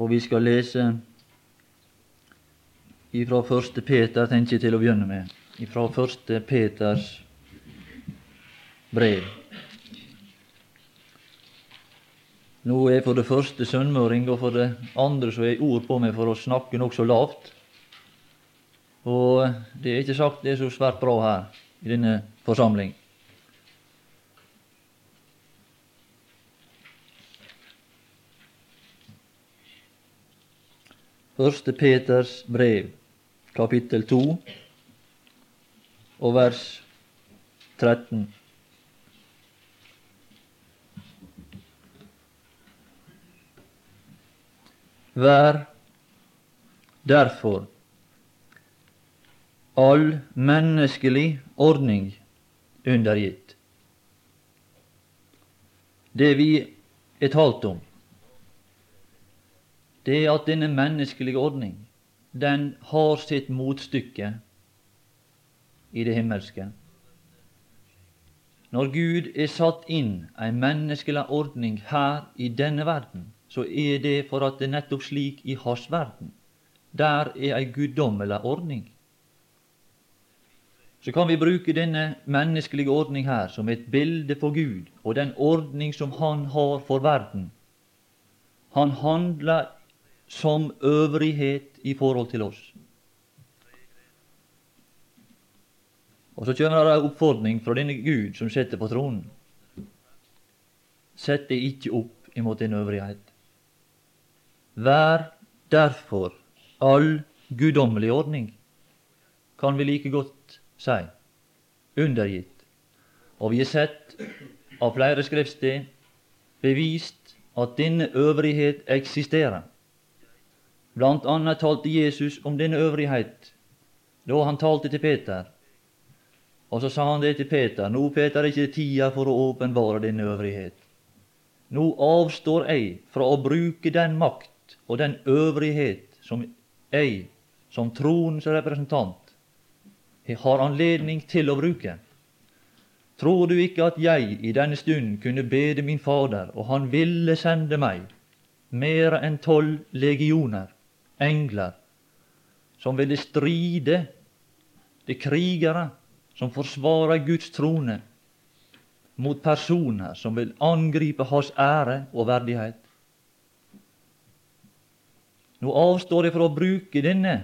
Og vi skal lese ifra første Peter, tenker jeg til å begynne med. Ifra første Peters brev. Nå er for det første sunnmøring, og for det andre så er ord på meg for å snakke nokså lavt. Og det er ikke sagt det er så svært bra her i denne forsamling. Første Peters brev, kapittel 2, og vers 13. Vær derfor all menneskelig ordning undergitt. Det vi er talt om, det er at denne menneskelige ordning, den har sitt motstykke i det himmelske. Når Gud er satt inn ei menneskelig ordning her i denne verden, så er det for at det er nettopp slik i hans verden. Der er ei guddommelig ordning. Så kan vi bruke denne menneskelige ordning her som et bilde på Gud og den ordning som Han har for verden. Han handler som øvrighet i forhold til oss. Og så kommer det en oppfordring fra denne Gud som sitter på tronen. Sett deg ikke opp imot din øvrighet. Vær derfor all guddommelig ordning, kan vi like godt si, undergitt. Og vi har sett av flere skriftsted bevist at denne øvrighet eksisterer. Blant annet talte Jesus om denne øvrighet da han talte til Peter. Og så sa han det til Peter. Nå, Peter, er ikke tida for å åpenbare denne øvrighet. Nå avstår jeg fra å bruke den makt og den øvrighet som jeg, som troens representant, har anledning til å bruke. Tror du ikke at jeg i denne stund kunne bede min Fader, og han ville sende meg mer enn tolv legioner, engler, som ville stride, de krigere som forsvarer Guds trone, mot personer som vil angripe hans ære og verdighet? Nå avstår jeg fra å bruke denne,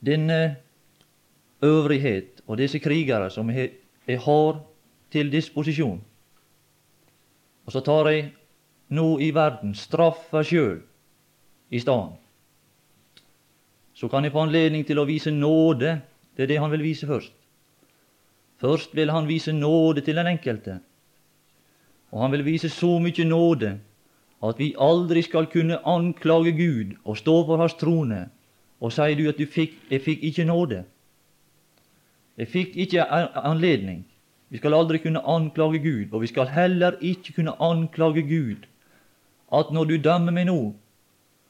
denne øvrighet og disse krigere som jeg har til disposisjon. Og så tar jeg nå i verden straffa sjøl i stedet. Så kan jeg få anledning til å vise nåde. Det er det han vil vise først. Først vil han vise nåde til den enkelte. Og han vil vise så mye nåde at vi aldri skal kunne anklage Gud og stå for Hans trone og sier du at du fikk, jeg fikk ikke nåde. Jeg fikk ikke anledning. Vi skal aldri kunne anklage Gud, og vi skal heller ikke kunne anklage Gud at når du dømmer meg nå,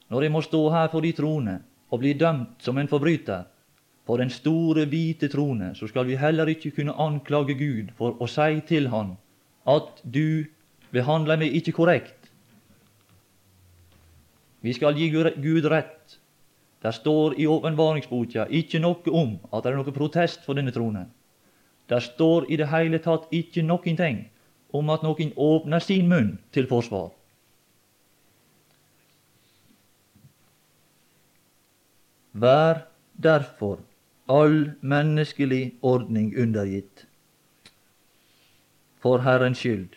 når jeg må stå her for de troende og bli dømt som en forbryter på den store, hvite trone, så skal vi heller ikke kunne anklage Gud for å si til Han at du behandler meg ikke korrekt. Vi skal gi Gud rett. Det står i åpenbaringsboka ikke noe om at det er noe protest for denne tronen. Det står i det hele tatt ikke noen ting om at noen åpner sin munn til forsvar. Vær derfor all menneskelig ordning undergitt, for Herrens skyld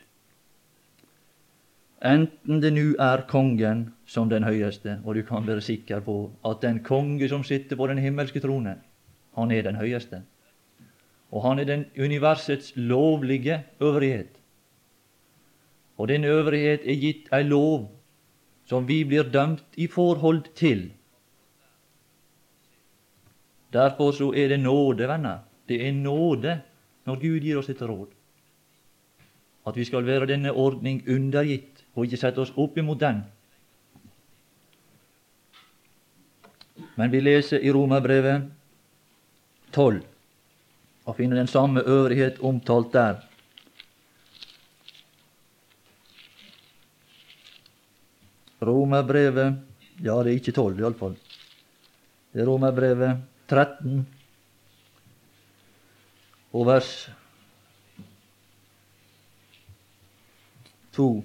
enten det nu er kongen som den høyeste, og du kan være sikker på at den konge som sitter på den himmelske trone, han er den høyeste. Og han er den universets lovlige øvrighet. Og den øvrighet er gitt ei lov som vi blir dømt i forhold til. Derfor så er det nåde, venner. Det er nåde når Gud gir oss et råd. At vi skal være denne ordning undergitt og ikke sette oss opp imot den. Men vi leser i Romerbrevet 12 og finner den samme øvrighet omtalt der. Romerbrevet Ja, det er ikke tolv, iallfall. Det er Romerbrevet 13 og vers 2.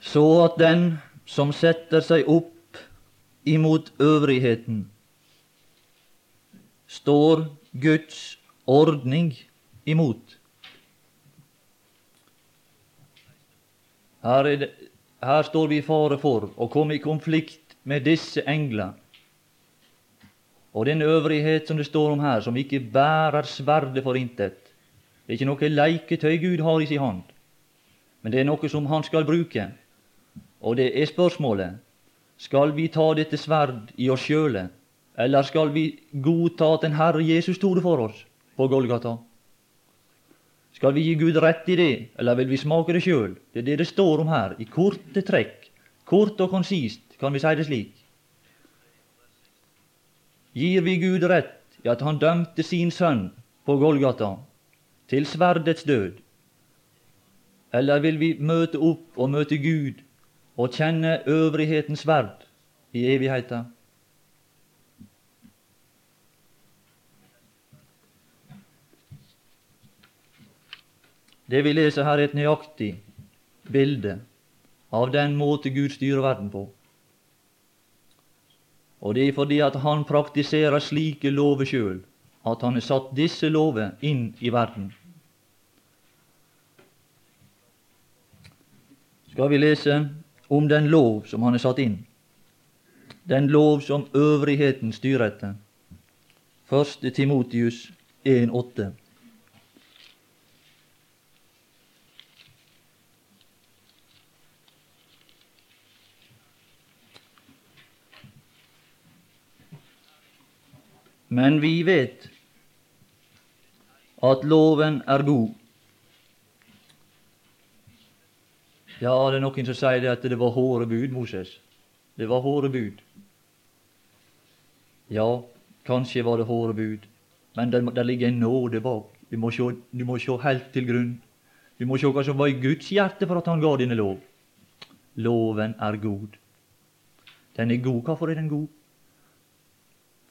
Så at den som setter seg opp imot øvrigheten, står Guds ordning imot. Her, det, her står vi i fare for å komme i konflikt med disse engler. Og den øvrighet som det står om her, som ikke bærer sverdet for intet. Det er ikke noe leiketøy Gud har i sin hånd, men det er noe som Han skal bruke. Og det er spørsmålet skal vi ta dette sverd i oss sjøle, eller skal vi godta at den Herre Jesus tok det for oss på Golgata? Skal vi gi Gud rett i det, eller vil vi smake det sjøl? Det er det det står om her, i korte trekk. Kort og konsist, kan vi si det slik. Gir vi Gud rett i at han dømte sin sønn på Golgata til sverdets død? Eller vil vi møte opp og møte Gud og kjenne øvrighetens sverd i evigheten? Det vi leser her, er et nøyaktig bilde av den måte Gud styrer verden på. Og det er fordi at han praktiserer slike lover sjøl, at han har satt disse lover inn i verden. Skal vi lese om den lov som han har satt inn, den lov som øvrigheten styrer etter. 1. Timotius 1,8. Men vi vet at loven er god. Ja, det er noen som sier det at det var hårde bud, Moses. Det var hårde bud. Ja, kanskje var det hårde bud, men der, der ligger en nåde bak. Du må, se, du må se helt til grunn. Du må se hva som var i Guds hjerte for at han ga denne lov. Loven er god. Den er god. Hvorfor er den god?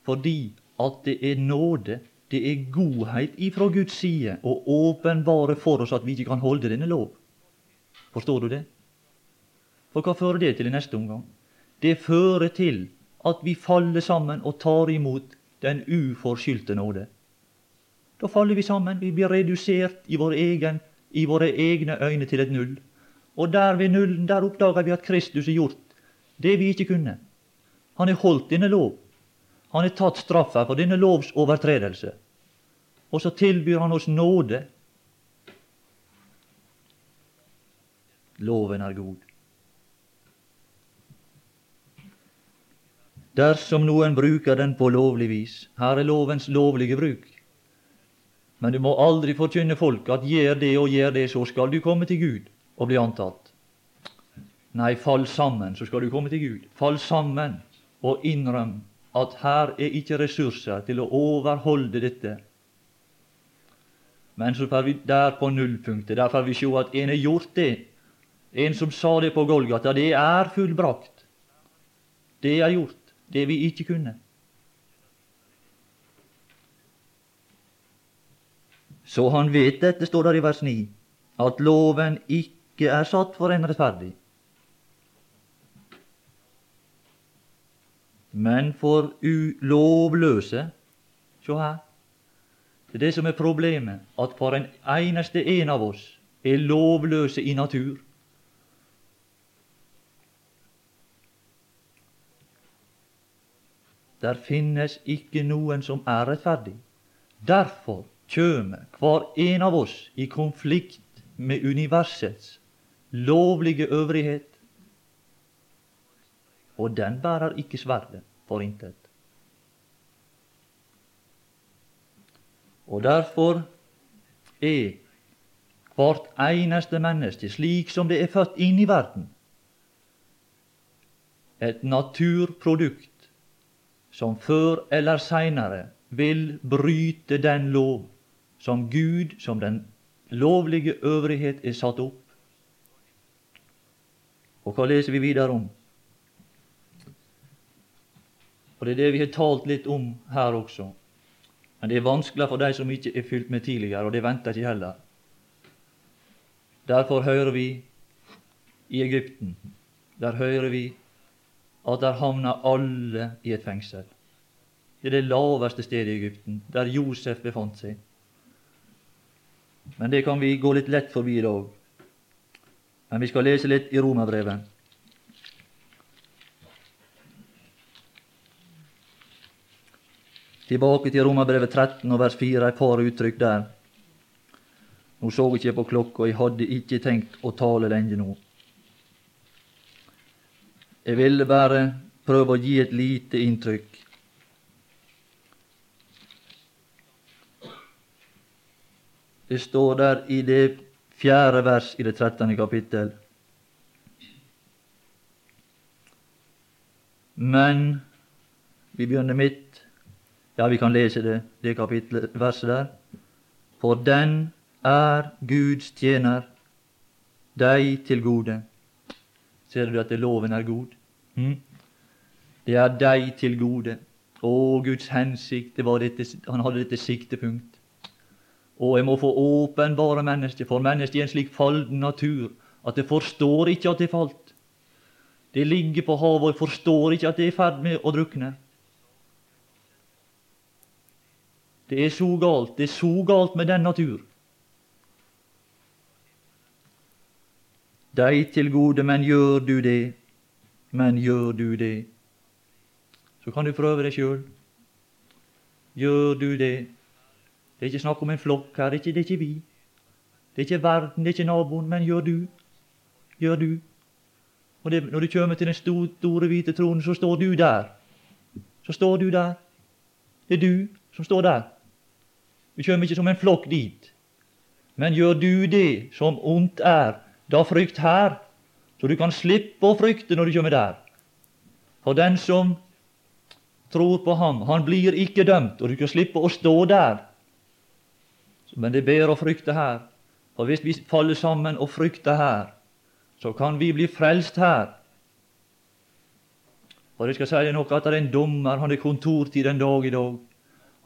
Fordi at det er nåde, det er godhet ifra Guds side å åpenbare for oss at vi ikke kan holde denne lov. Forstår du det? For hva fører det til i neste omgang? Det fører til at vi faller sammen og tar imot den uforskyldte nåde. Da faller vi sammen. Vi blir redusert i, vår egen, i våre egne øyne til et null. Og der ved nullen der oppdager vi at Kristus har gjort det vi ikke kunne. Han har holdt denne lov. Han har tatt straffa for denne lovs overtredelse. Og så tilbyr han oss nåde. Loven er god. Dersom noen bruker den på lovlig vis Her er lovens lovlige bruk. Men du må aldri forkynne folk at gjør det og gjør det, så skal du komme til Gud og bli antatt. Nei, fall sammen, så skal du komme til Gud. Fall sammen og innrøm at her er ikke ressurser til å overholde dette. Men så får vi der på nullpunktet, der får vi se at en har gjort det. En som sa det på Golgata, det er fullbrakt. Det er gjort, det vi ikke kunne. Så han vet dette, står der i vers 9, at loven ikke er satt for en rettferdig, men for ulovløse. Se her. Det er det som er problemet, at for en eneste en av oss er lovløse i natur. Der finnes ikke noen som er rettferdig. Derfor kjem hver en av oss i konflikt med universets lovlige øvrighet og den bærer ikke sverdet for intet. Og derfor er hvert eneste menneske, slik som det er født inn i verden, et naturprodukt som før eller seinere vil bryte den lov som Gud, som den lovlige øvrighet, er satt opp. Og hva leser vi videre om? Og Det er det vi har talt litt om her også. Men det er vanskelig for de som ikke er fylt med tidligere, og det venter ikke heller. Derfor hører vi i Egypten, der hører vi at der havner alle i et fengsel. Det er det laveste stedet i Egypten, der Josef befant seg. Men det kan vi gå litt lett forbi i dag. Men vi skal lese litt i Romerbrevet. Tilbake til Romerbrevet 13 og vers 4, et par uttrykk der. Nå så jeg ikke på klokka, jeg hadde ikke tenkt å tale lenge nå. Jeg ville bare prøve å gi et lite inntrykk. Det står der i det fjerde vers i det trettende kapittel. Men vi begynner midt. Ja, vi kan lese det, det kapitlet, verset der. For den er Guds tjener, deg til gode. Ser du at loven er god? Mm? Det er deg til gode. Å, Guds hensikt, det var dette, han hadde dette siktepunkt. Og jeg må få åpenbare mennesket, for mennesket er en slik falden natur at det forstår ikke at det falt. Det ligger på havet og forstår ikke at det er i ferd med å drukne. Det er så galt. Det er så galt med den natur. Deg til gode, men gjør du det, men gjør du det, så kan du prøve deg sjøl. Gjør du det, det er ikke snakk om en flokk her. Det er ikke, det er ikke vi. Det er ikke verden, det er ikke naboen, men gjør du. Gjør du. Og det, Når du kommer til den store, store hvite tronen, så står du der. Så står du der. Det er du som står der. Vi kommer ikke som en flokk dit. Men gjør du det som ondt er, da frykt her, så du kan slippe å frykte når du kommer der. For den som tror på ham, han blir ikke dømt, og du kan slippe å stå der men det er bedre å frykte her. For hvis vi faller sammen og frykter her, så kan vi bli frelst her. Og jeg skal si deg noe at det er en dommer, han er kontortid en dag i dag.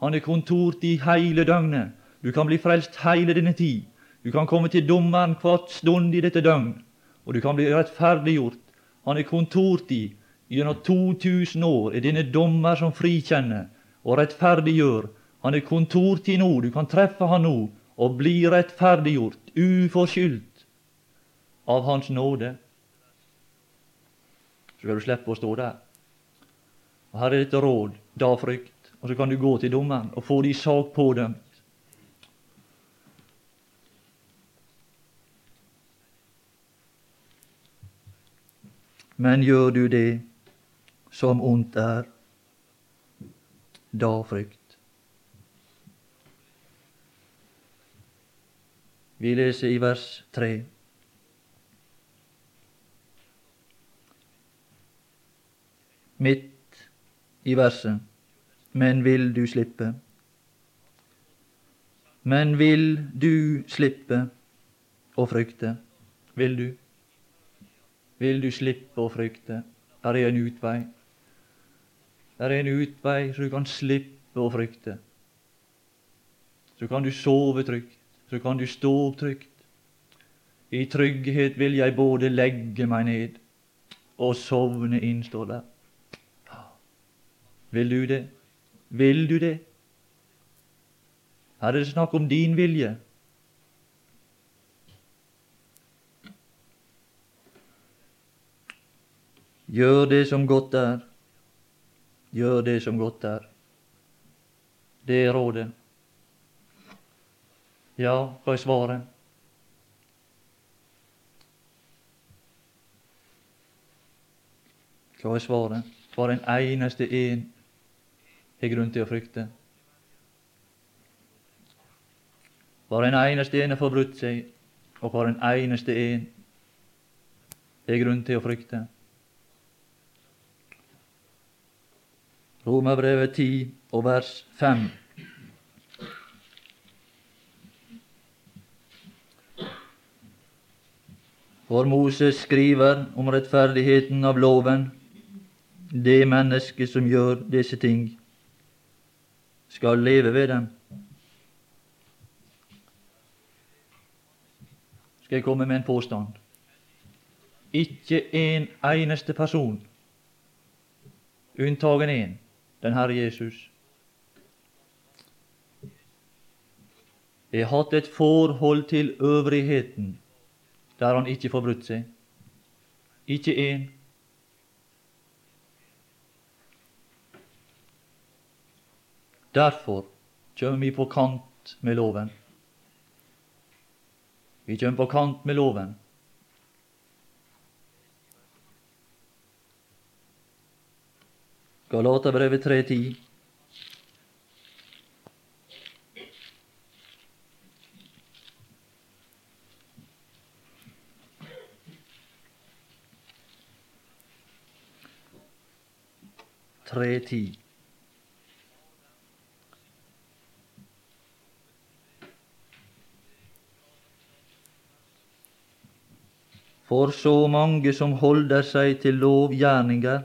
Han er kontortid hele døgnet. Du kan bli frelst hele denne tid. Du kan komme til dommeren hvert stund i dette døgn, og du kan bli rettferdiggjort. Han er kontortid. Gjennom 2000 år er denne dommer som frikjenner og rettferdiggjør han er kontortid nå. Du kan treffe han nå og bli rettferdiggjort, uforskyldt, av Hans nåde. Så skal du slippe å stå der. Og Her er ditt råd, da frykt, og så kan du gå til dommeren og få din sak pådømt. Men gjør du det som ondt er, da frykt. Vi leser i vers 3. Midt i verset. Men vil du slippe? Men vil du slippe å frykte? Vil du? Vil du slippe å frykte? Der er en utvei. Der er en utvei så du kan slippe å frykte. Så kan du sove trygt så kan du stå opp trygt. I trygghet vil jeg både legge meg ned og sovne inn, står der. Vil du det? Vil du det? Her er det snakk om din vilje. Gjør det som godt er. Gjør det som godt er. Det er rådet. Ja, hva er svaret? Hva er svaret? For en eneste en har grunn til å frykte. Hver en eneste en har forbrutt seg, og hver en eneste en har grunn til å frykte. Romerbrevet 10 og vers 5. For Moses skriver om rettferdigheten av loven. Det mennesket som gjør disse ting, skal leve ved dem. Skal jeg komme med en påstand? Ikke en eneste person, unntagen én, den Herre Jesus, har hatt et forhold til øvrigheten der han ikke får brutt seg. Ikke én. Derfor kommer vi på kant med loven. Vi kommer på kant med loven. Galaterbrevet 3.10. Tre ti. For så mange som holder seg til lovgjerninger,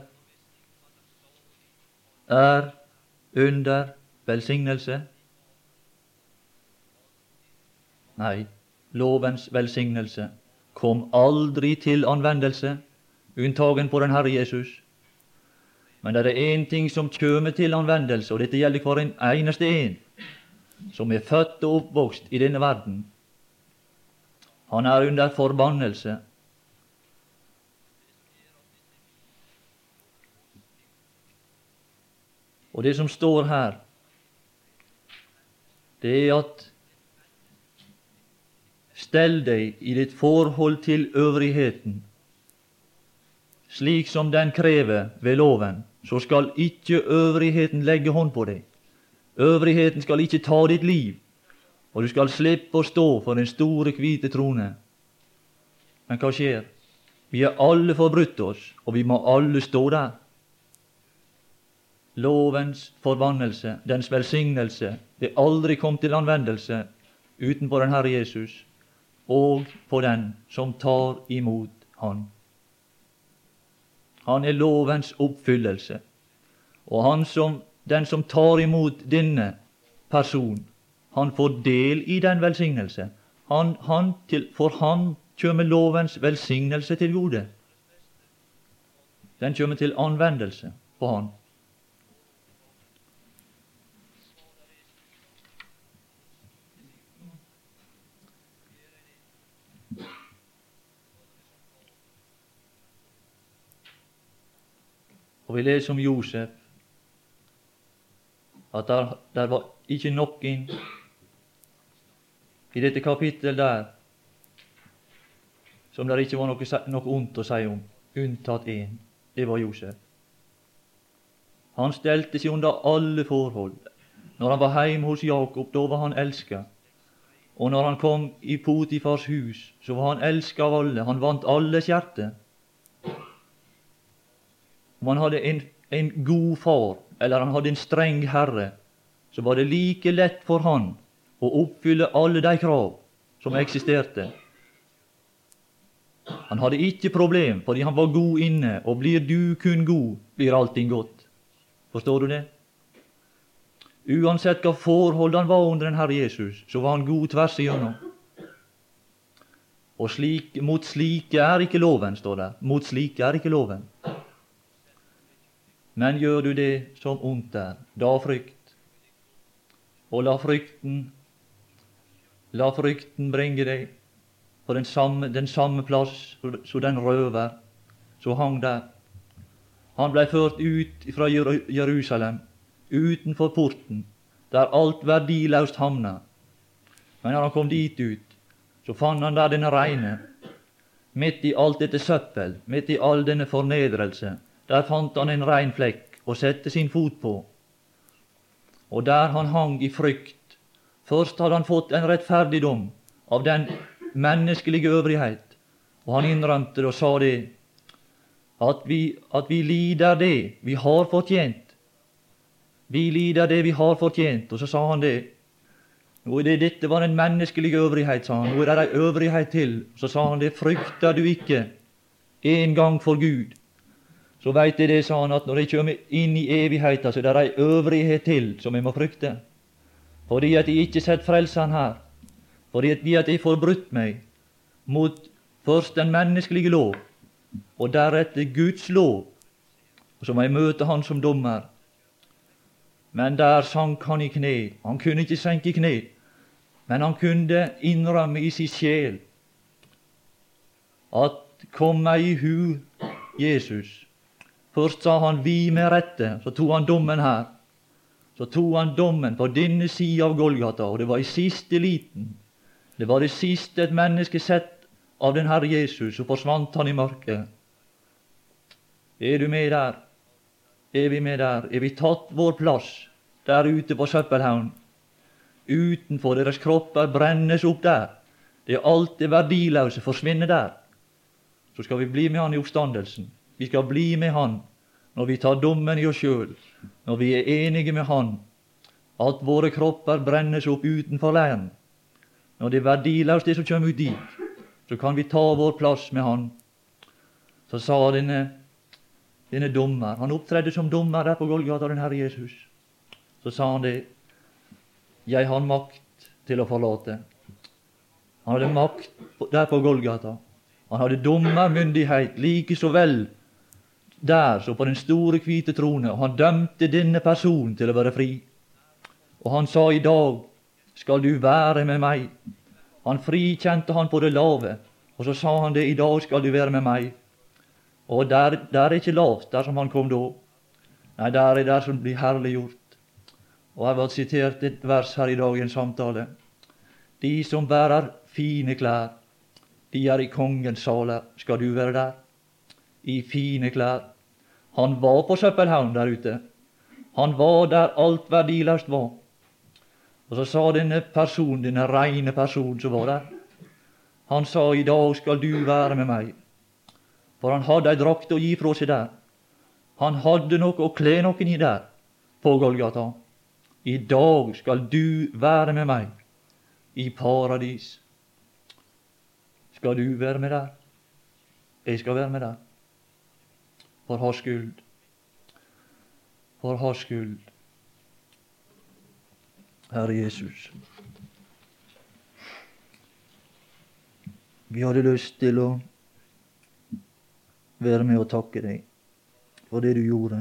er under velsignelse. Nei, lovens velsignelse kom aldri til anvendelse, unntagen på den Herre Jesus. Men det er én ting som kommer til anvendelse, og dette gjelder hver en eneste en som er født og oppvokst i denne verden. Han er under forbannelse. Og det som står her, det er at Stell deg i ditt forhold til øvrigheten, slik som den krever ved loven, så skal ikke øvrigheten legge hånd på deg. Øvrigheten skal ikke ta ditt liv, og du skal slippe å stå for den store, hvite trone. Men hva skjer? Vi er alle forbrutt oss, og vi må alle stå der lovens forbannelse, dens velsignelse, det aldri kom til anvendelse utenpå den Herre Jesus og på den som tar imot Han. Han er lovens oppfyllelse. Og han som, den som tar imot denne person, han får del i den velsignelse. Han, han til, for han kommer lovens velsignelse til gode. Den kommer til anvendelse på han. Og vi leser om Josef at der, der var ikke noen i dette kapittel der som det ikke var noe, noe ondt å si om, unntatt én. Det var Josef. Han stelte seg under alle forhold. Når han var hjemme hos Jakob, da var han elska. Og når han kom i Potifars hus, så var han elska av alle. Han vant alles hjerte. Om han hadde en, en god far, eller han hadde en streng herre, så var det like lett for han å oppfylle alle de krav som eksisterte. Han hadde ikke problem, fordi han var god inne, og blir du kun god, blir allting godt. Forstår du det? Uansett hva forhold han var under den Herre Jesus, så var han god tvers igjennom. Og slik, mot slike er ikke loven, står det. Mot slike er ikke loven. Men gjør du det som ondt er, da frykt. Og la frykten, la frykten bringe deg på den samme, den samme plass som den røver så hang der. Han blei ført ut fra Jerusalem, utenfor porten, der alt verdiløst havna. Men når han kom dit ut, så fant han der denne reine, midt i alt dette søppel, midt i all denne fornedrelse, der fant han en rein flekk å sette sin fot på. Og der han hang i frykt. Først hadde han fått en rettferdig dom av den menneskelige øvrighet, og han innrømte det og sa det, at vi, at vi lider det vi har fortjent. Vi lider det vi har fortjent. Og så sa han det, Og det, dette var en menneskelig øvrighet, sa han. Nå er det ei øvrighet til. Så sa han det frykter du ikke en gang for Gud. Så veit jeg det, sa han, at når jeg kommer inn i evigheten, så er det ei øvrighet til som jeg må frykte. Fordi at jeg ikke setter frelsen her. Fordi at, at jeg forbrutt meg mot først den menneskelige lov, og deretter Guds lov. Og så må jeg møte Han som dommer. Men der sank han i kne. Han kunne ikke senke i kne, men han kunne innrømme i sin sjel at kom meg i hu, Jesus. Først sa han 'vi med rette', så tok han dommen her. Så tok han dommen på denne sida av Golgata, og det var i siste liten. Det var det siste et menneske sett av den Herre Jesus, så forsvant han i mørket. Er du med der? Er vi med der? Er vi tatt vår plass der ute på søppelhaugen? Utenfor deres kropper brennes opp der. Det er alt det verdiløse forsvinner der. Så skal vi bli med Han i oppstandelsen. Vi skal bli med Han når vi tar dommen i oss sjøl, når vi er enige med Han, at våre kropper brennes opp utenfor leiren. Når det er verdiløst, det som kommer ut dit, så kan vi ta vår plass med Han. Så sa denne denne dommer. Han opptredde som dommer der på Golgata, den Herre Jesus. Så sa han det. Jeg har makt til å forlate. Han hadde makt der på Golgata. Han hadde dommermyndighet like så vel der så på den store, hvite trone. Og han dømte denne personen til å være fri. Og han sa i dag skal du være med meg. Han frikjente han på det lave. Og så sa han det i dag skal du være med meg. Og der, der er ikke lavt, der som han kom da. Nei, der er der som blir herliggjort. Og jeg har sitert et vers her i dag i en samtale. De som bærer fine klær, de er i kongens saler. Skal du være der? I fine klær. Han var på søppelhaugen der ute. Han var der alt verdiløst var. Og så sa denne personen, denne reine personen som var der, han sa i dag skal du være med meg. For han hadde ei drakt å gi fra seg der. Han hadde noe å kle noen i der, på Golgata. I dag skal du være med meg i paradis. Skal du være med der? Jeg skal være med der. For hans skyld. For hans skyld. Herre Jesus. Vi hadde lyst til å være med og takke deg for det du gjorde.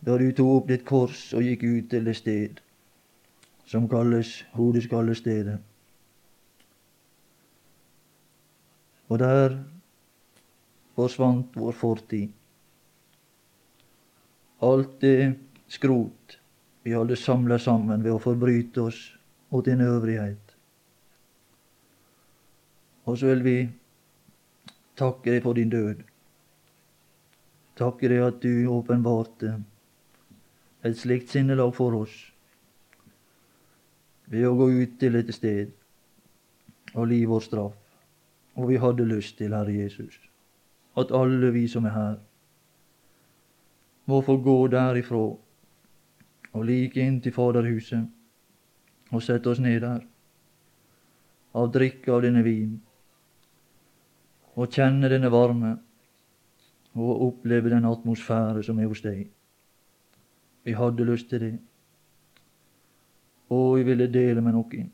Da du tok opp ditt kors og gikk ut til det sted som kalles hodeskallestedet. Og der forsvant vår fortid. Alt det skrot vi hadde samla sammen ved å forbryte oss mot din øvrighet. Og så vil vi takke deg for din død. Takke deg at du åpenbarte et slikt sinnelag for oss ved å gå ut til dette sted og li vår straff. Og vi hadde lyst til, Herre Jesus, at alle vi som er her, må få gå derifra og like inn til Faderhuset og sette oss ned der, av drikke av denne vin og kjenne denne varme og oppleve den atmosfære som er hos deg. Vi hadde lyst til det. Og vi ville dele med noen.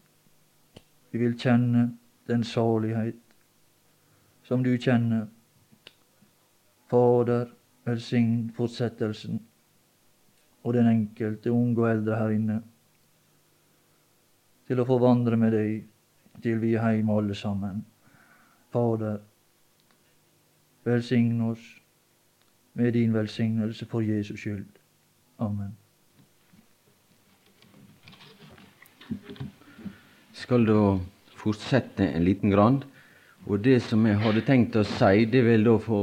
Vi vil kjenne den salighet som du kjenner. Fader, velsign fortsettelsen og den enkelte unge og eldre her inne til å få vandre med deg til vi er hjemme alle sammen. Fader, Velsign oss med din velsignelse for Jesus skyld. Amen. Skal da fortsette en liten grann. Og det som jeg hadde tenkt å si, det vil da få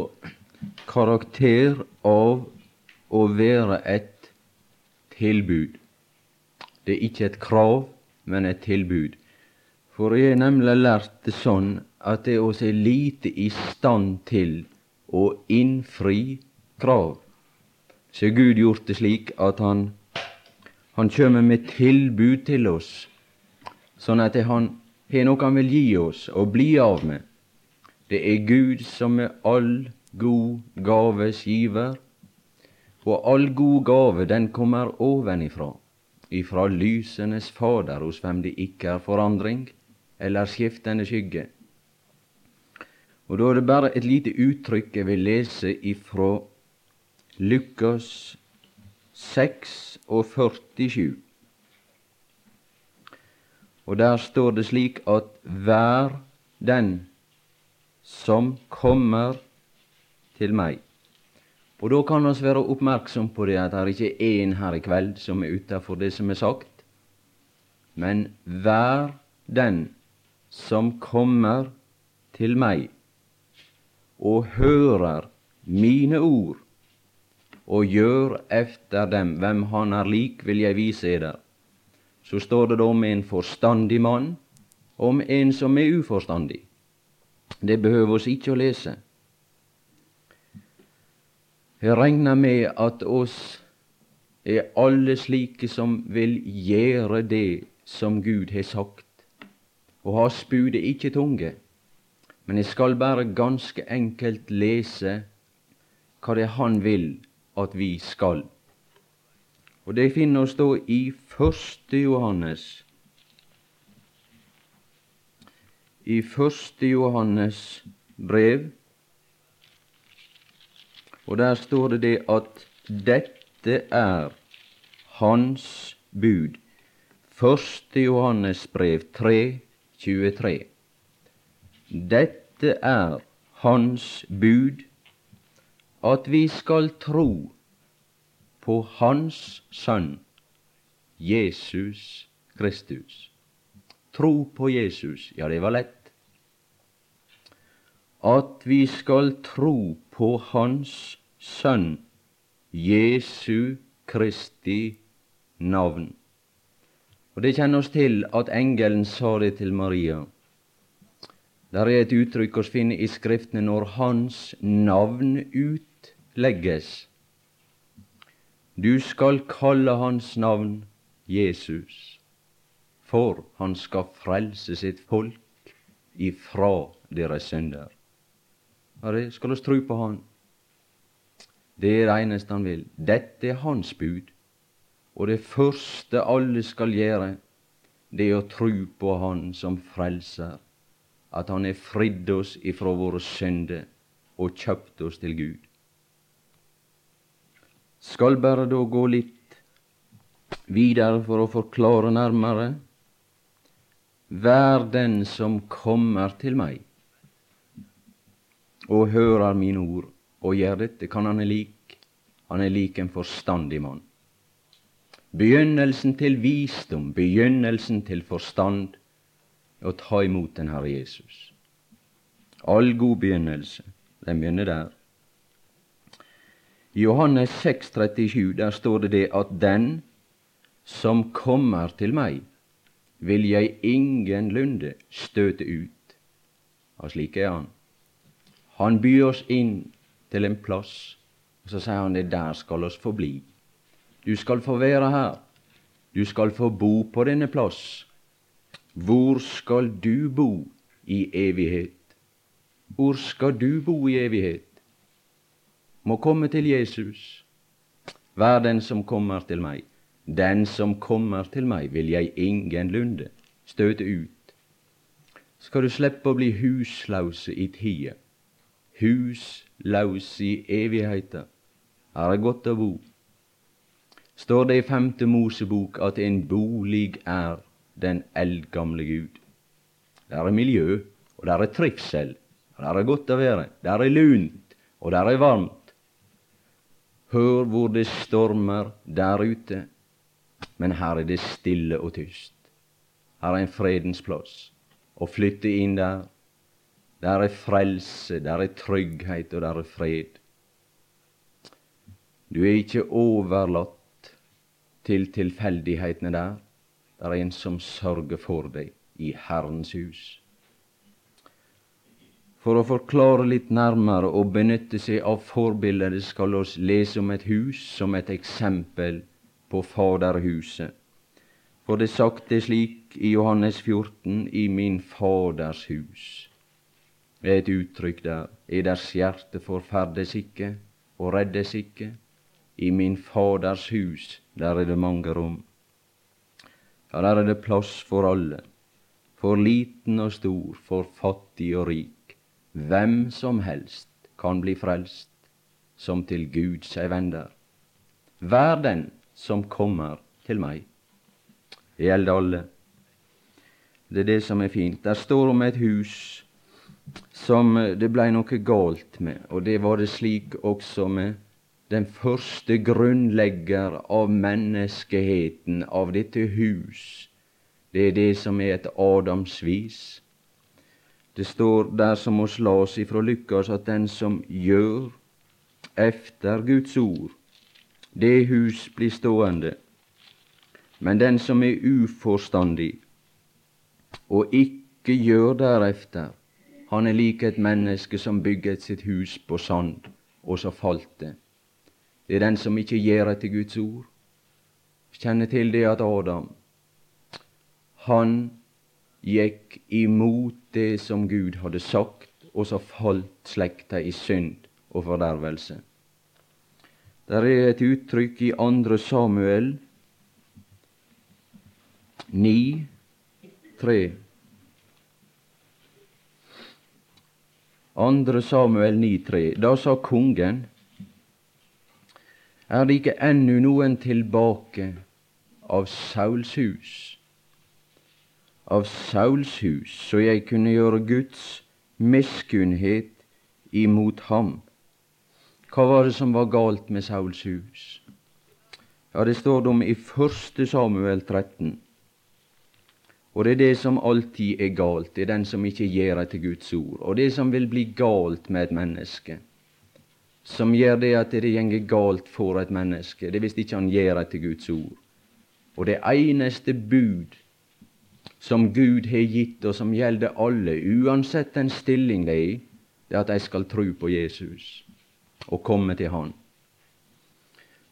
karakter av å være et tilbud. Det er ikke et krav, men et tilbud. For jeg har nemlig lært det sånn at det oss er lite i stand til å innfri krav. Så Gud gjort det slik at han Han kommer med tilbud til oss, sånn at han har noe han vil gi oss og bli av med. Det er Gud som er all god gaves giver, og all god gave den kommer ovenifra, ifra lysenes Fader, hos hvem det ikke er forandring eller skiftende skygge. Og Da er det bare et lite uttrykk jeg vil lese ifra Lukas 6 og 47. Og der står det slik at hver den som kommer til meg. Og da kan vi være oppmerksom på det at det ikke er én her i kveld som er utafor det som er sagt, men vær den som kommer til meg og hører mine ord og gjør efter dem. Hvem han er lik, vil jeg vise eder. Så står det da om en forstandig mann, om en som er uforstandig. Det behøver oss ikke å lese. Jeg regner med at oss er alle slike som vil gjøre det som Gud har sagt, og har spudet ikke tunge. Men jeg skal bare ganske enkelt lese hva det er Han vil at vi skal. Og det finner oss da i første Johannes. I første Johannes brev, og der står det det at dette er Hans bud. 1. Johannes brev 3, 23. Dette er Hans bud at vi skal tro på Hans Sønn, Jesus Kristus. Tro på Jesus, ja, det var lett. At vi skal tro på Hans Sønn, Jesu Kristi navn. Og Det kjenner oss til at engelen sa det til Maria. Der er et uttrykk vi finner i Skriftene når Hans navn utlegges. Du skal kalle hans navn Jesus, for han skal frelse sitt folk ifra deres synder. Det skal oss tro på Han. Det er det eneste Han vil. Dette er Hans bud. Og det første alle skal gjøre, det er å tro på Han som frelser. At Han har fridd oss ifra våre synder og kjøpt oss til Gud skal bare da gå litt videre for å forklare nærmere. Vær den som kommer til meg og hører mine ord og gjør dette, kan han er lik. Han er lik en forstandig mann. Begynnelsen til visdom, begynnelsen til forstand, å ta imot den Herre Jesus. All god begynnelse, den begynner der. I Johannes 6, 37, der står det det at den som kommer til meg, vil jeg ingenlunde støte ut. Og slik er han. Han byr oss inn til en plass, og så sier han det der skal oss få bli. Du skal få være her. Du skal få bo på denne plass. Hvor skal du bo i evighet? Hvor skal du bo i evighet? må komme til Jesus. Vær den som kommer til meg. Den som kommer til meg, vil jeg ingenlunde støte ut. Skal du slippe å bli huslause i tida, huslause i evigheter, er det godt å bo. Står det i Femte Mosebok at en bolig er den eldgamle Gud. Der er miljø, og der er trivsel, og der er godt å være, der er lunt, og der er varmt. Hør hvor det stormer der ute, men her er det stille og tyst. Her er en fredens plass. Å flytte inn der, der er frelse, der er trygghet, og der er fred. Du er ikke overlatt til tilfeldighetene der. Det er en som sørger for deg i Herrens hus. For å forklare litt nærmere og benytte seg av forbildet skal oss lese om et hus som et eksempel på Faderhuset. For det sagt det slik i Johannes 14, i min Faders hus. Det er et uttrykk der. Eders hjerte forferdes ikke og reddes ikke. I min Faders hus, der er det mange rom. Ja, der er det plass for alle. For liten og stor, for fattig og rik. Hvem som helst kan bli frelst, som til Gud seg vender. Vær den som kommer til meg. Det gjelder alle. Det er det som er fint. Der står om et hus som det blei noe galt med, og det var det slik også med den første grunnlegger av menneskeheten, av dette hus. Det er det som er et Adamsvis. Det står der som oss las ifra Lukas, at den som gjør efter Guds ord, det hus blir stående. Men den som er uforstandig og ikke gjør derefter, han er lik et menneske som bygget sitt hus på sand, og så falt det. Det er den som ikke gjør etter Guds ord. Kjenner til det at Adam, han gikk imot det som Gud hadde sagt, og så falt slekta i synd og fordervelse. Der er et uttrykk i 2. Samuel 9, 3. 2. Samuel 9, 3. Da sa kongen er det ikke ennu noen tilbake av Sauls hus, av Sauls hus, så jeg kunne gjøre Guds miskunnhet imot ham. Hva var det som var galt med Sauls hus? Ja, det står det om i 1. Samuel 13. Og det er det som alltid er galt, det er den som ikke gjør etter Guds ord, og det som vil bli galt med et menneske som gjør det at det går galt for et menneske. Det er hvis ikke han gjør etter Guds ord. Og det eneste bud som Gud har gitt, og som gjelder alle, uansett den stilling de er i, det er at de skal tro på Jesus og komme til Han.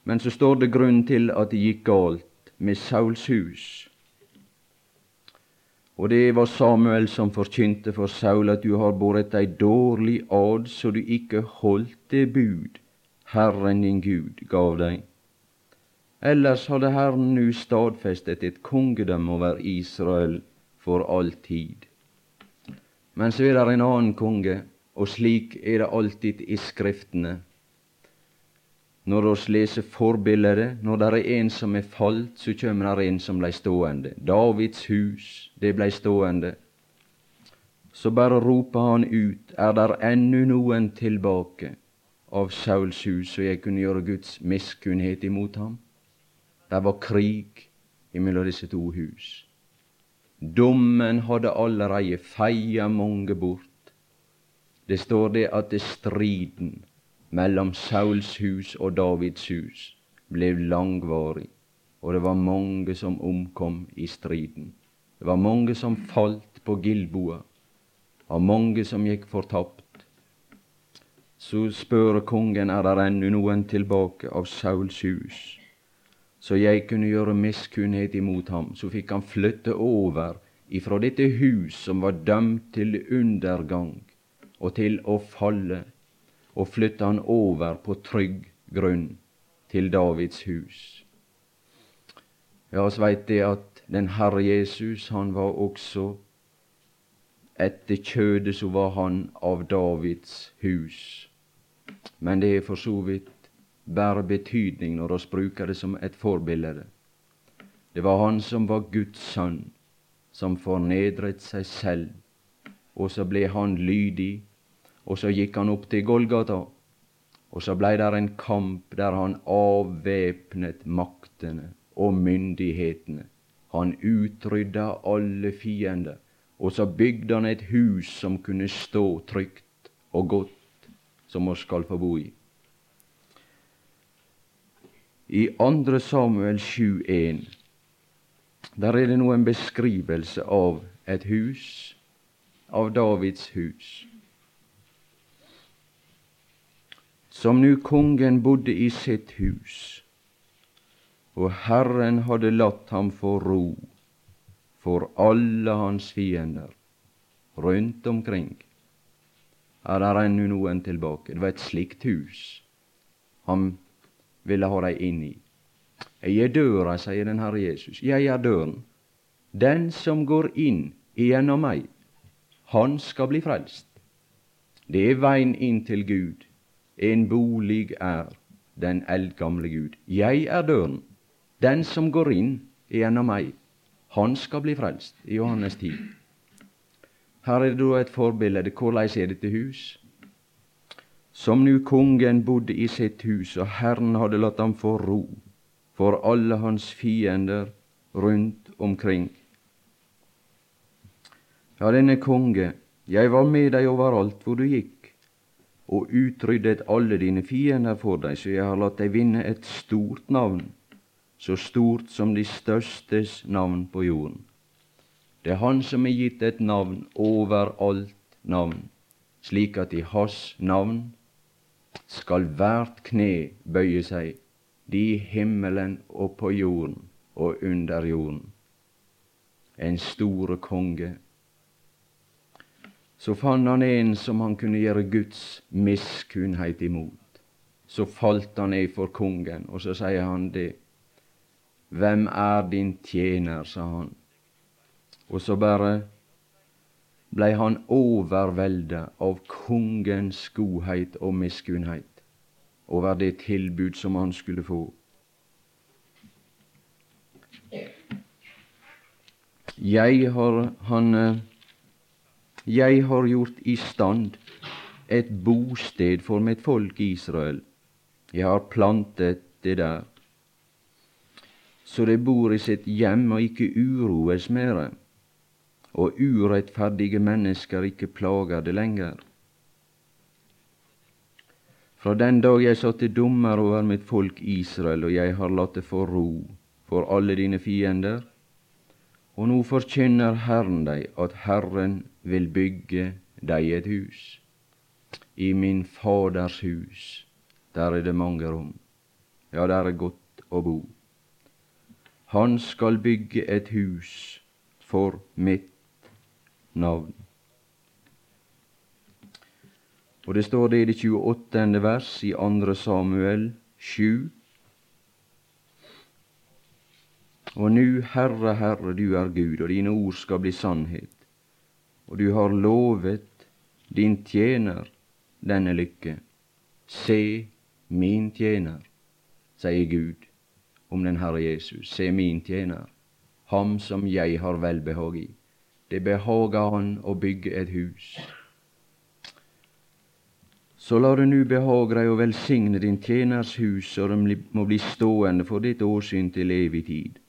Men så står det grunn til at det gikk galt med Sauls hus. Og det var Samuel som forkynte for Saul at du har båret ei dårlig ad, så du ikke holdt det bud Herren din Gud gav deg. Ellers hadde Herren nu stadfestet et kongedømme over Israel for all tid. Men så er det en annen konge, og slik er det alltid i Skriftene når oss leser forbildet, når det er en som er falt, så kommer det en som blei stående. Davids hus, det blei stående. Så bare roper han ut, er der ennu noen tilbake av Sauls hus, så jeg kunne gjøre Guds miskunnhet imot ham? Det var krig imellom disse to hus. Dommen hadde allereie feia mange bort. Det står det at det striden mellom Sauls hus og Davids hus ble langvarig, og det var mange som omkom i striden. Det var mange som falt på Gilboa, og mange som gikk fortapt. Så spør kongen er der ennå noen tilbake av Sauls hus, så jeg kunne gjøre miskunnhet imot ham. Så fikk han flytte over ifra dette hus som var dømt til undergang og til å falle og flytta han over på trygg grunn til Davids hus. Ja, oss veit det at den Herre Jesus, han var også etter kjødet så var han av Davids hus. Men det er for så vidt bare betydning når oss bruker det som et forbilde. Det var han som var Guds sønn, som fornedret seg selv, og så ble han lydig og så gikk han opp til Golgata, og så blei der en kamp der han avvæpnet maktene og myndighetene. Han utrydda alle fiender, og så bygde han et hus som kunne stå trygt og godt, som oss skal få bo i. I 2. Samuel 7,1 der er det nå en beskrivelse av et hus, av Davids hus. Som nu kongen bodde i sitt hus, og Herren hadde latt ham få ro for alle hans fiender rundt omkring. Er det ennå noen tilbake? Det var et slikt hus han ville ha dem inn i. Jeg er døra, sier den Herre Jesus. Jeg er døren. Den som går inn gjennom meg, han skal bli frelst. Det er veien inn til Gud. En bolig er den eldgamle Gud. Jeg er døren. Den som går inn gjennom meg, han skal bli frelst. I Johannes 10. Her er det da et forbilde. Hvordan er dette hus? Som nu kongen bodde i sitt hus, og Herren hadde latt ham få ro for alle hans fiender rundt omkring. Ja, denne konge, jeg var med deg overalt hvor du gikk, og utryddet alle dine fiender for deg, så jeg har latt deg vinne et stort navn så stort som de størstes navn på jorden. Det er Han som er gitt et navn over alt navn, slik at i Hans navn skal hvert kne bøye seg, de i himmelen og på jorden og under jorden. En store konge. Så fant han en som han kunne gjøre Guds miskunnhet imot. Så falt han ned for kongen, og så sier han det. Hvem er din tjener, sa han. Og så bare blei han overvelda av kongens godhet og miskunnhet over det tilbud som han skulle få. Jeg har, han, jeg har gjort i stand et bosted for mitt folk Israel. Jeg har plantet det der så det bor i sitt hjem og ikke uroes mere, og urettferdige mennesker ikke plager det lenger. Fra den dag jeg satte dommer over mitt folk Israel, og jeg har latt det få ro for alle dine fiender, og nå forkynner Herren deg at Herren vil bygge deg et hus. I min Faders hus, der er det mange rom. Ja, der er godt å bo. Han skal bygge et hus for mitt navn. Og det står det i det 28. vers i 2. Samuel 7. Og nu, Herre, Herre, du er Gud, og dine ord skal bli sannhet. Og du har lovet din tjener denne lykke. Se min tjener, sier Gud om den Herre Jesus. Se min tjener, ham som jeg har velbehag i. Det behager Han å bygge et hus. Så la det nu behage deg å velsigne din tjeners hus, så de må bli stående for ditt åsyn til evig tid.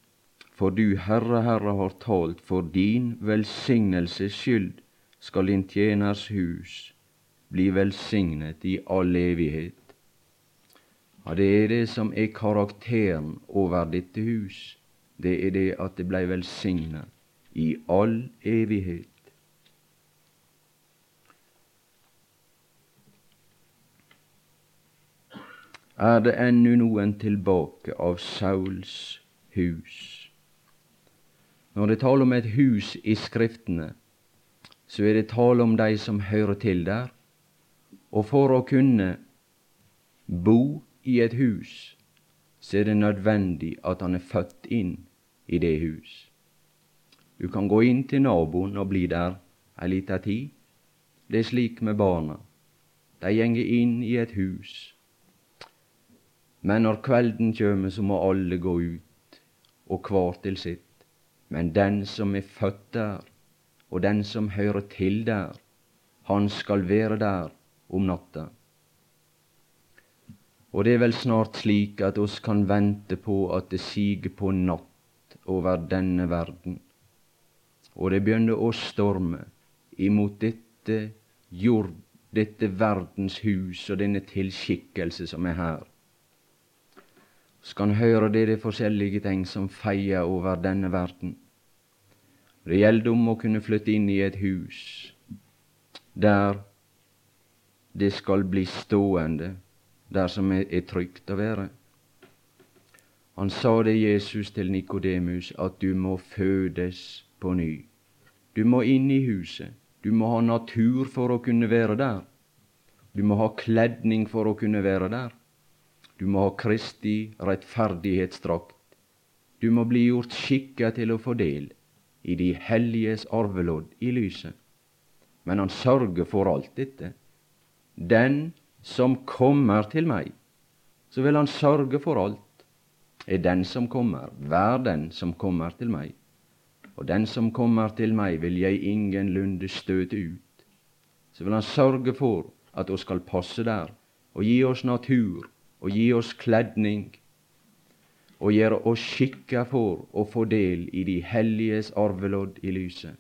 For du, Herre, Herre, har talt, for din velsignelses skyld skal din tjeners hus bli velsignet i all evighet. Ja, det er det som er karakteren over dette hus. Det er det at det blei velsignet i all evighet. Er det ennå noen tilbake av Sauls hus? Når det taler om et hus i Skriftene, så er det tale om de som hører til der. Og for å kunne bo i et hus, så er det nødvendig at han er født inn i det hus. Du kan gå inn til naboen og bli der ei lita tid. Det er slik med barna. De gjenger inn i et hus. Men når kvelden kjem, så må alle gå ut, og hver til sitt. Men den som er født der, og den som hører til der, han skal være der om natta. Og det er vel snart slik at oss kan vente på at det siger på natt over denne verden, og det begynner å storme imot dette jord, dette verdens hus og denne tilskikkelse som er her. Så kan høre det de forskjellige ting som feier over denne verden. Det gjelder om å kunne flytte inn i et hus der det skal bli stående der som er, trygt å være. Han sa det Jesus til Nikodemus, at du må fødes på ny. Du må inn i huset. Du må ha natur for å kunne være der. Du må ha kledning for å kunne være der. Du må ha Kristi rettferdighetsdrakt. Du må bli gjort skikka til å få del i de helliges arvelodd i lyset. Men han sørger for alt dette. Den som kommer til meg, så vil han sørge for alt, er den som kommer, vær den som kommer til meg. Og den som kommer til meg, vil jeg ingenlunde støte ut. Så vil han sørge for at oss skal passe der, og gi oss natur, og gi oss kledning, og gjøre oss skikka for å få del i de helliges arvelodd i lyset.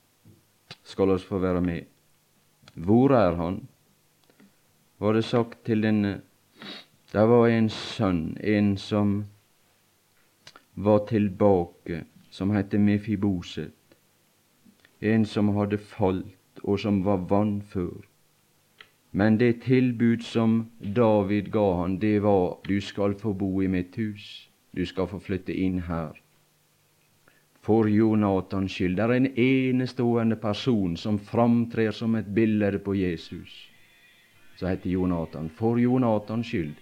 Skal oss få være med. Hvor er han? Var det sagt til denne Det var en sønn, en som var tilbake som het Mefiboset, en som hadde falt og som var vannfør. Men det tilbud som David ga han, det var du skal få bo i mitt hus, du skal få flytte inn her. For Jonathans skyld. Det er en enestående person som framtrer som et bilde på Jesus. Så heter Jonathan. For Jonathans skyld.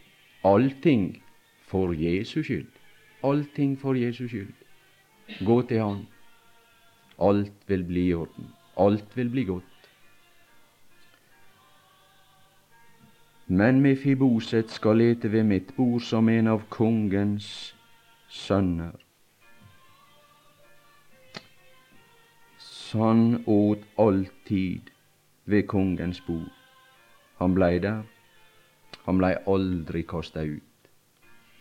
Allting for Jesus skyld. Allting for Jesus skyld. Gå til Han. Alt vil bli i orden. Alt vil bli godt. Men Mefiboset skal lete ved mitt bord som en av kongens sønner. Sånn åt alltid ved kongens bord. Han blei der. Han blei aldri kasta ut.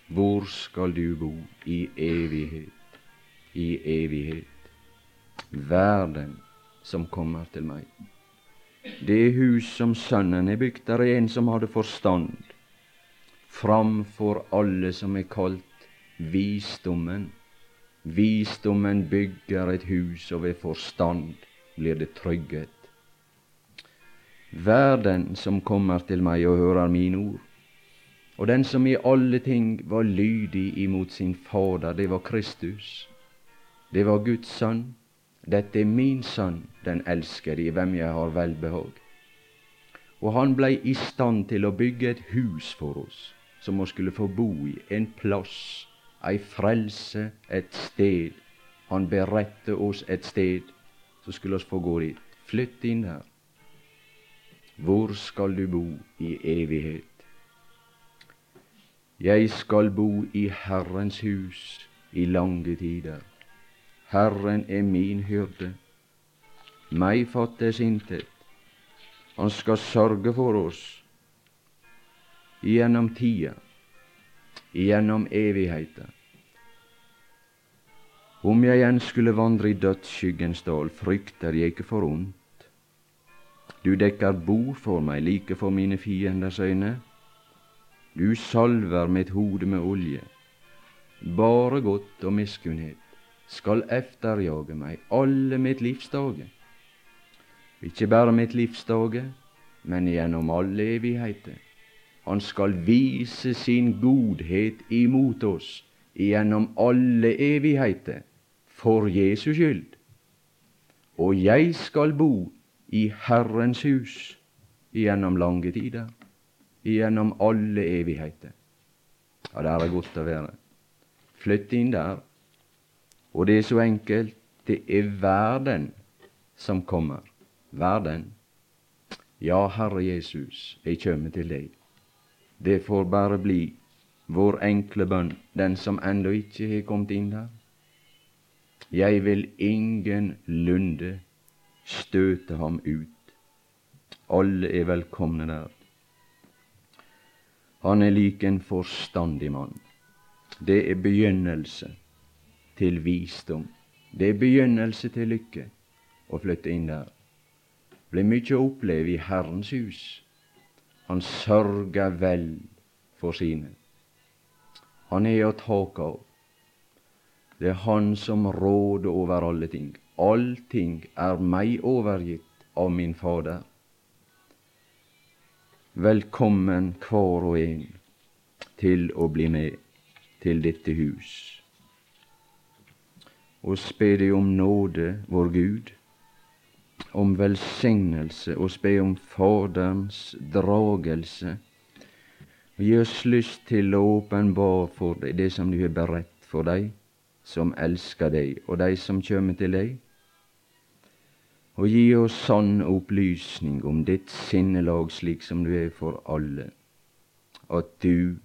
Hvor skal du bo i evighet? i evighet. Verden som kommer til meg. Det hus som Sønnen er bygd, der er en som hadde forstand, framfor alle som er kalt visdommen. Visdommen bygger et hus, og ved forstand blir det trygghet. Verden som kommer til meg og hører mine ord, og den som i alle ting var lydig imot sin Fader, det var Kristus. Det var Guds sønn. Dette er min sønn, den elskede, i hvem jeg har velbehag. Og han blei i stand til å bygge et hus for oss, som vi skulle få bo i, en plass, ei frelse, et sted. Han beredte oss et sted, så skulle oss få gå dit. Flytt inn her. Hvor skal du bo i evighet? Jeg skal bo i Herrens hus i lange tider. Herren er min hyrde, meg fattes intet. Han skal sørge for oss gjennom tida, gjennom evigheten. Om jeg enn skulle vandre i dødsskyggens dal, frykter jeg ikke for ondt. Du dekker bord for meg like for mine fienders øyne. Du salver mitt hode med olje. Bare godt og miskunnhet skal efterjage meg alle mitt livs dager. Ikke bare mitt livs dager, men gjennom alle evigheter. Han skal vise sin godhet imot oss gjennom alle evigheter, for Jesus skyld. Og jeg skal bo i Herrens hus gjennom lange tider, gjennom alle evigheter. Ja, der er godt å være. Flytt inn der og det er så enkelt. Det er verden som kommer. Verden. Ja, Herre Jesus, jeg kommer til deg. Det får bare bli vår enkle bønn, den som ennå ikke har kommet inn der. Jeg vil ingenlunde støte ham ut. Alle er velkomne der. Han er lik en forstandig mann. Det er begynnelse til visdom. Det er begynnelse til lykke å flytte inn der. Det blir mye å oppleve i Herrens hus. Han sørger vel for sine. Han er å take av. Det er Han som råder over alle ting. Allting er meg overgitt av min Fader. Velkommen hver og en til å bli med til dette hus. og spe deg om nåde, vår Gud, om velsignelse og spe om Faderens dragelse. Og gi oss lyst til å åpenbare for deg det som du har beredt for deg som elsker deg, og de som kommer til deg. Og gi oss sann opplysning om ditt sinnelag slik som du er for alle, at du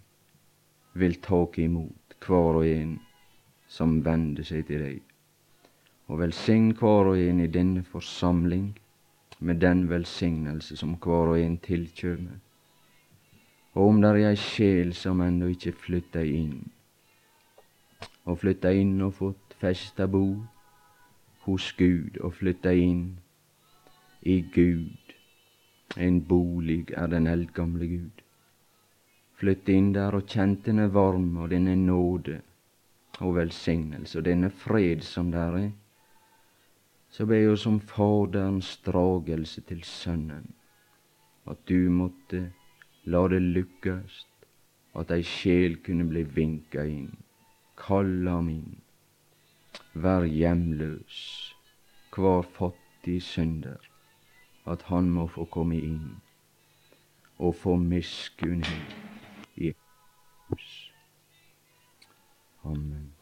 vil ta imot hver og en som vender seg til deg. Og velsign hver og en i denne forsamling med den velsignelse som hver og en tilkjømer. Og om det er ei sjel som ennå ikke flytta inn, og flytta inn og fått festa bo hos Gud og flytta inn i Gud, en bolig er den eldgamle Gud. Flytt inn der og kjenn denne varme og denne nåde og velsignelse og denne fred som der er, så ber jeg om Faderens dragelse til Sønnen, at du måtte la det lykkast at ei sjel kunne bli vinka inn. Kalla min, vær hjemløs, hver fattig synder, at han må få komme inn og få miskunnhet i hus. Amen.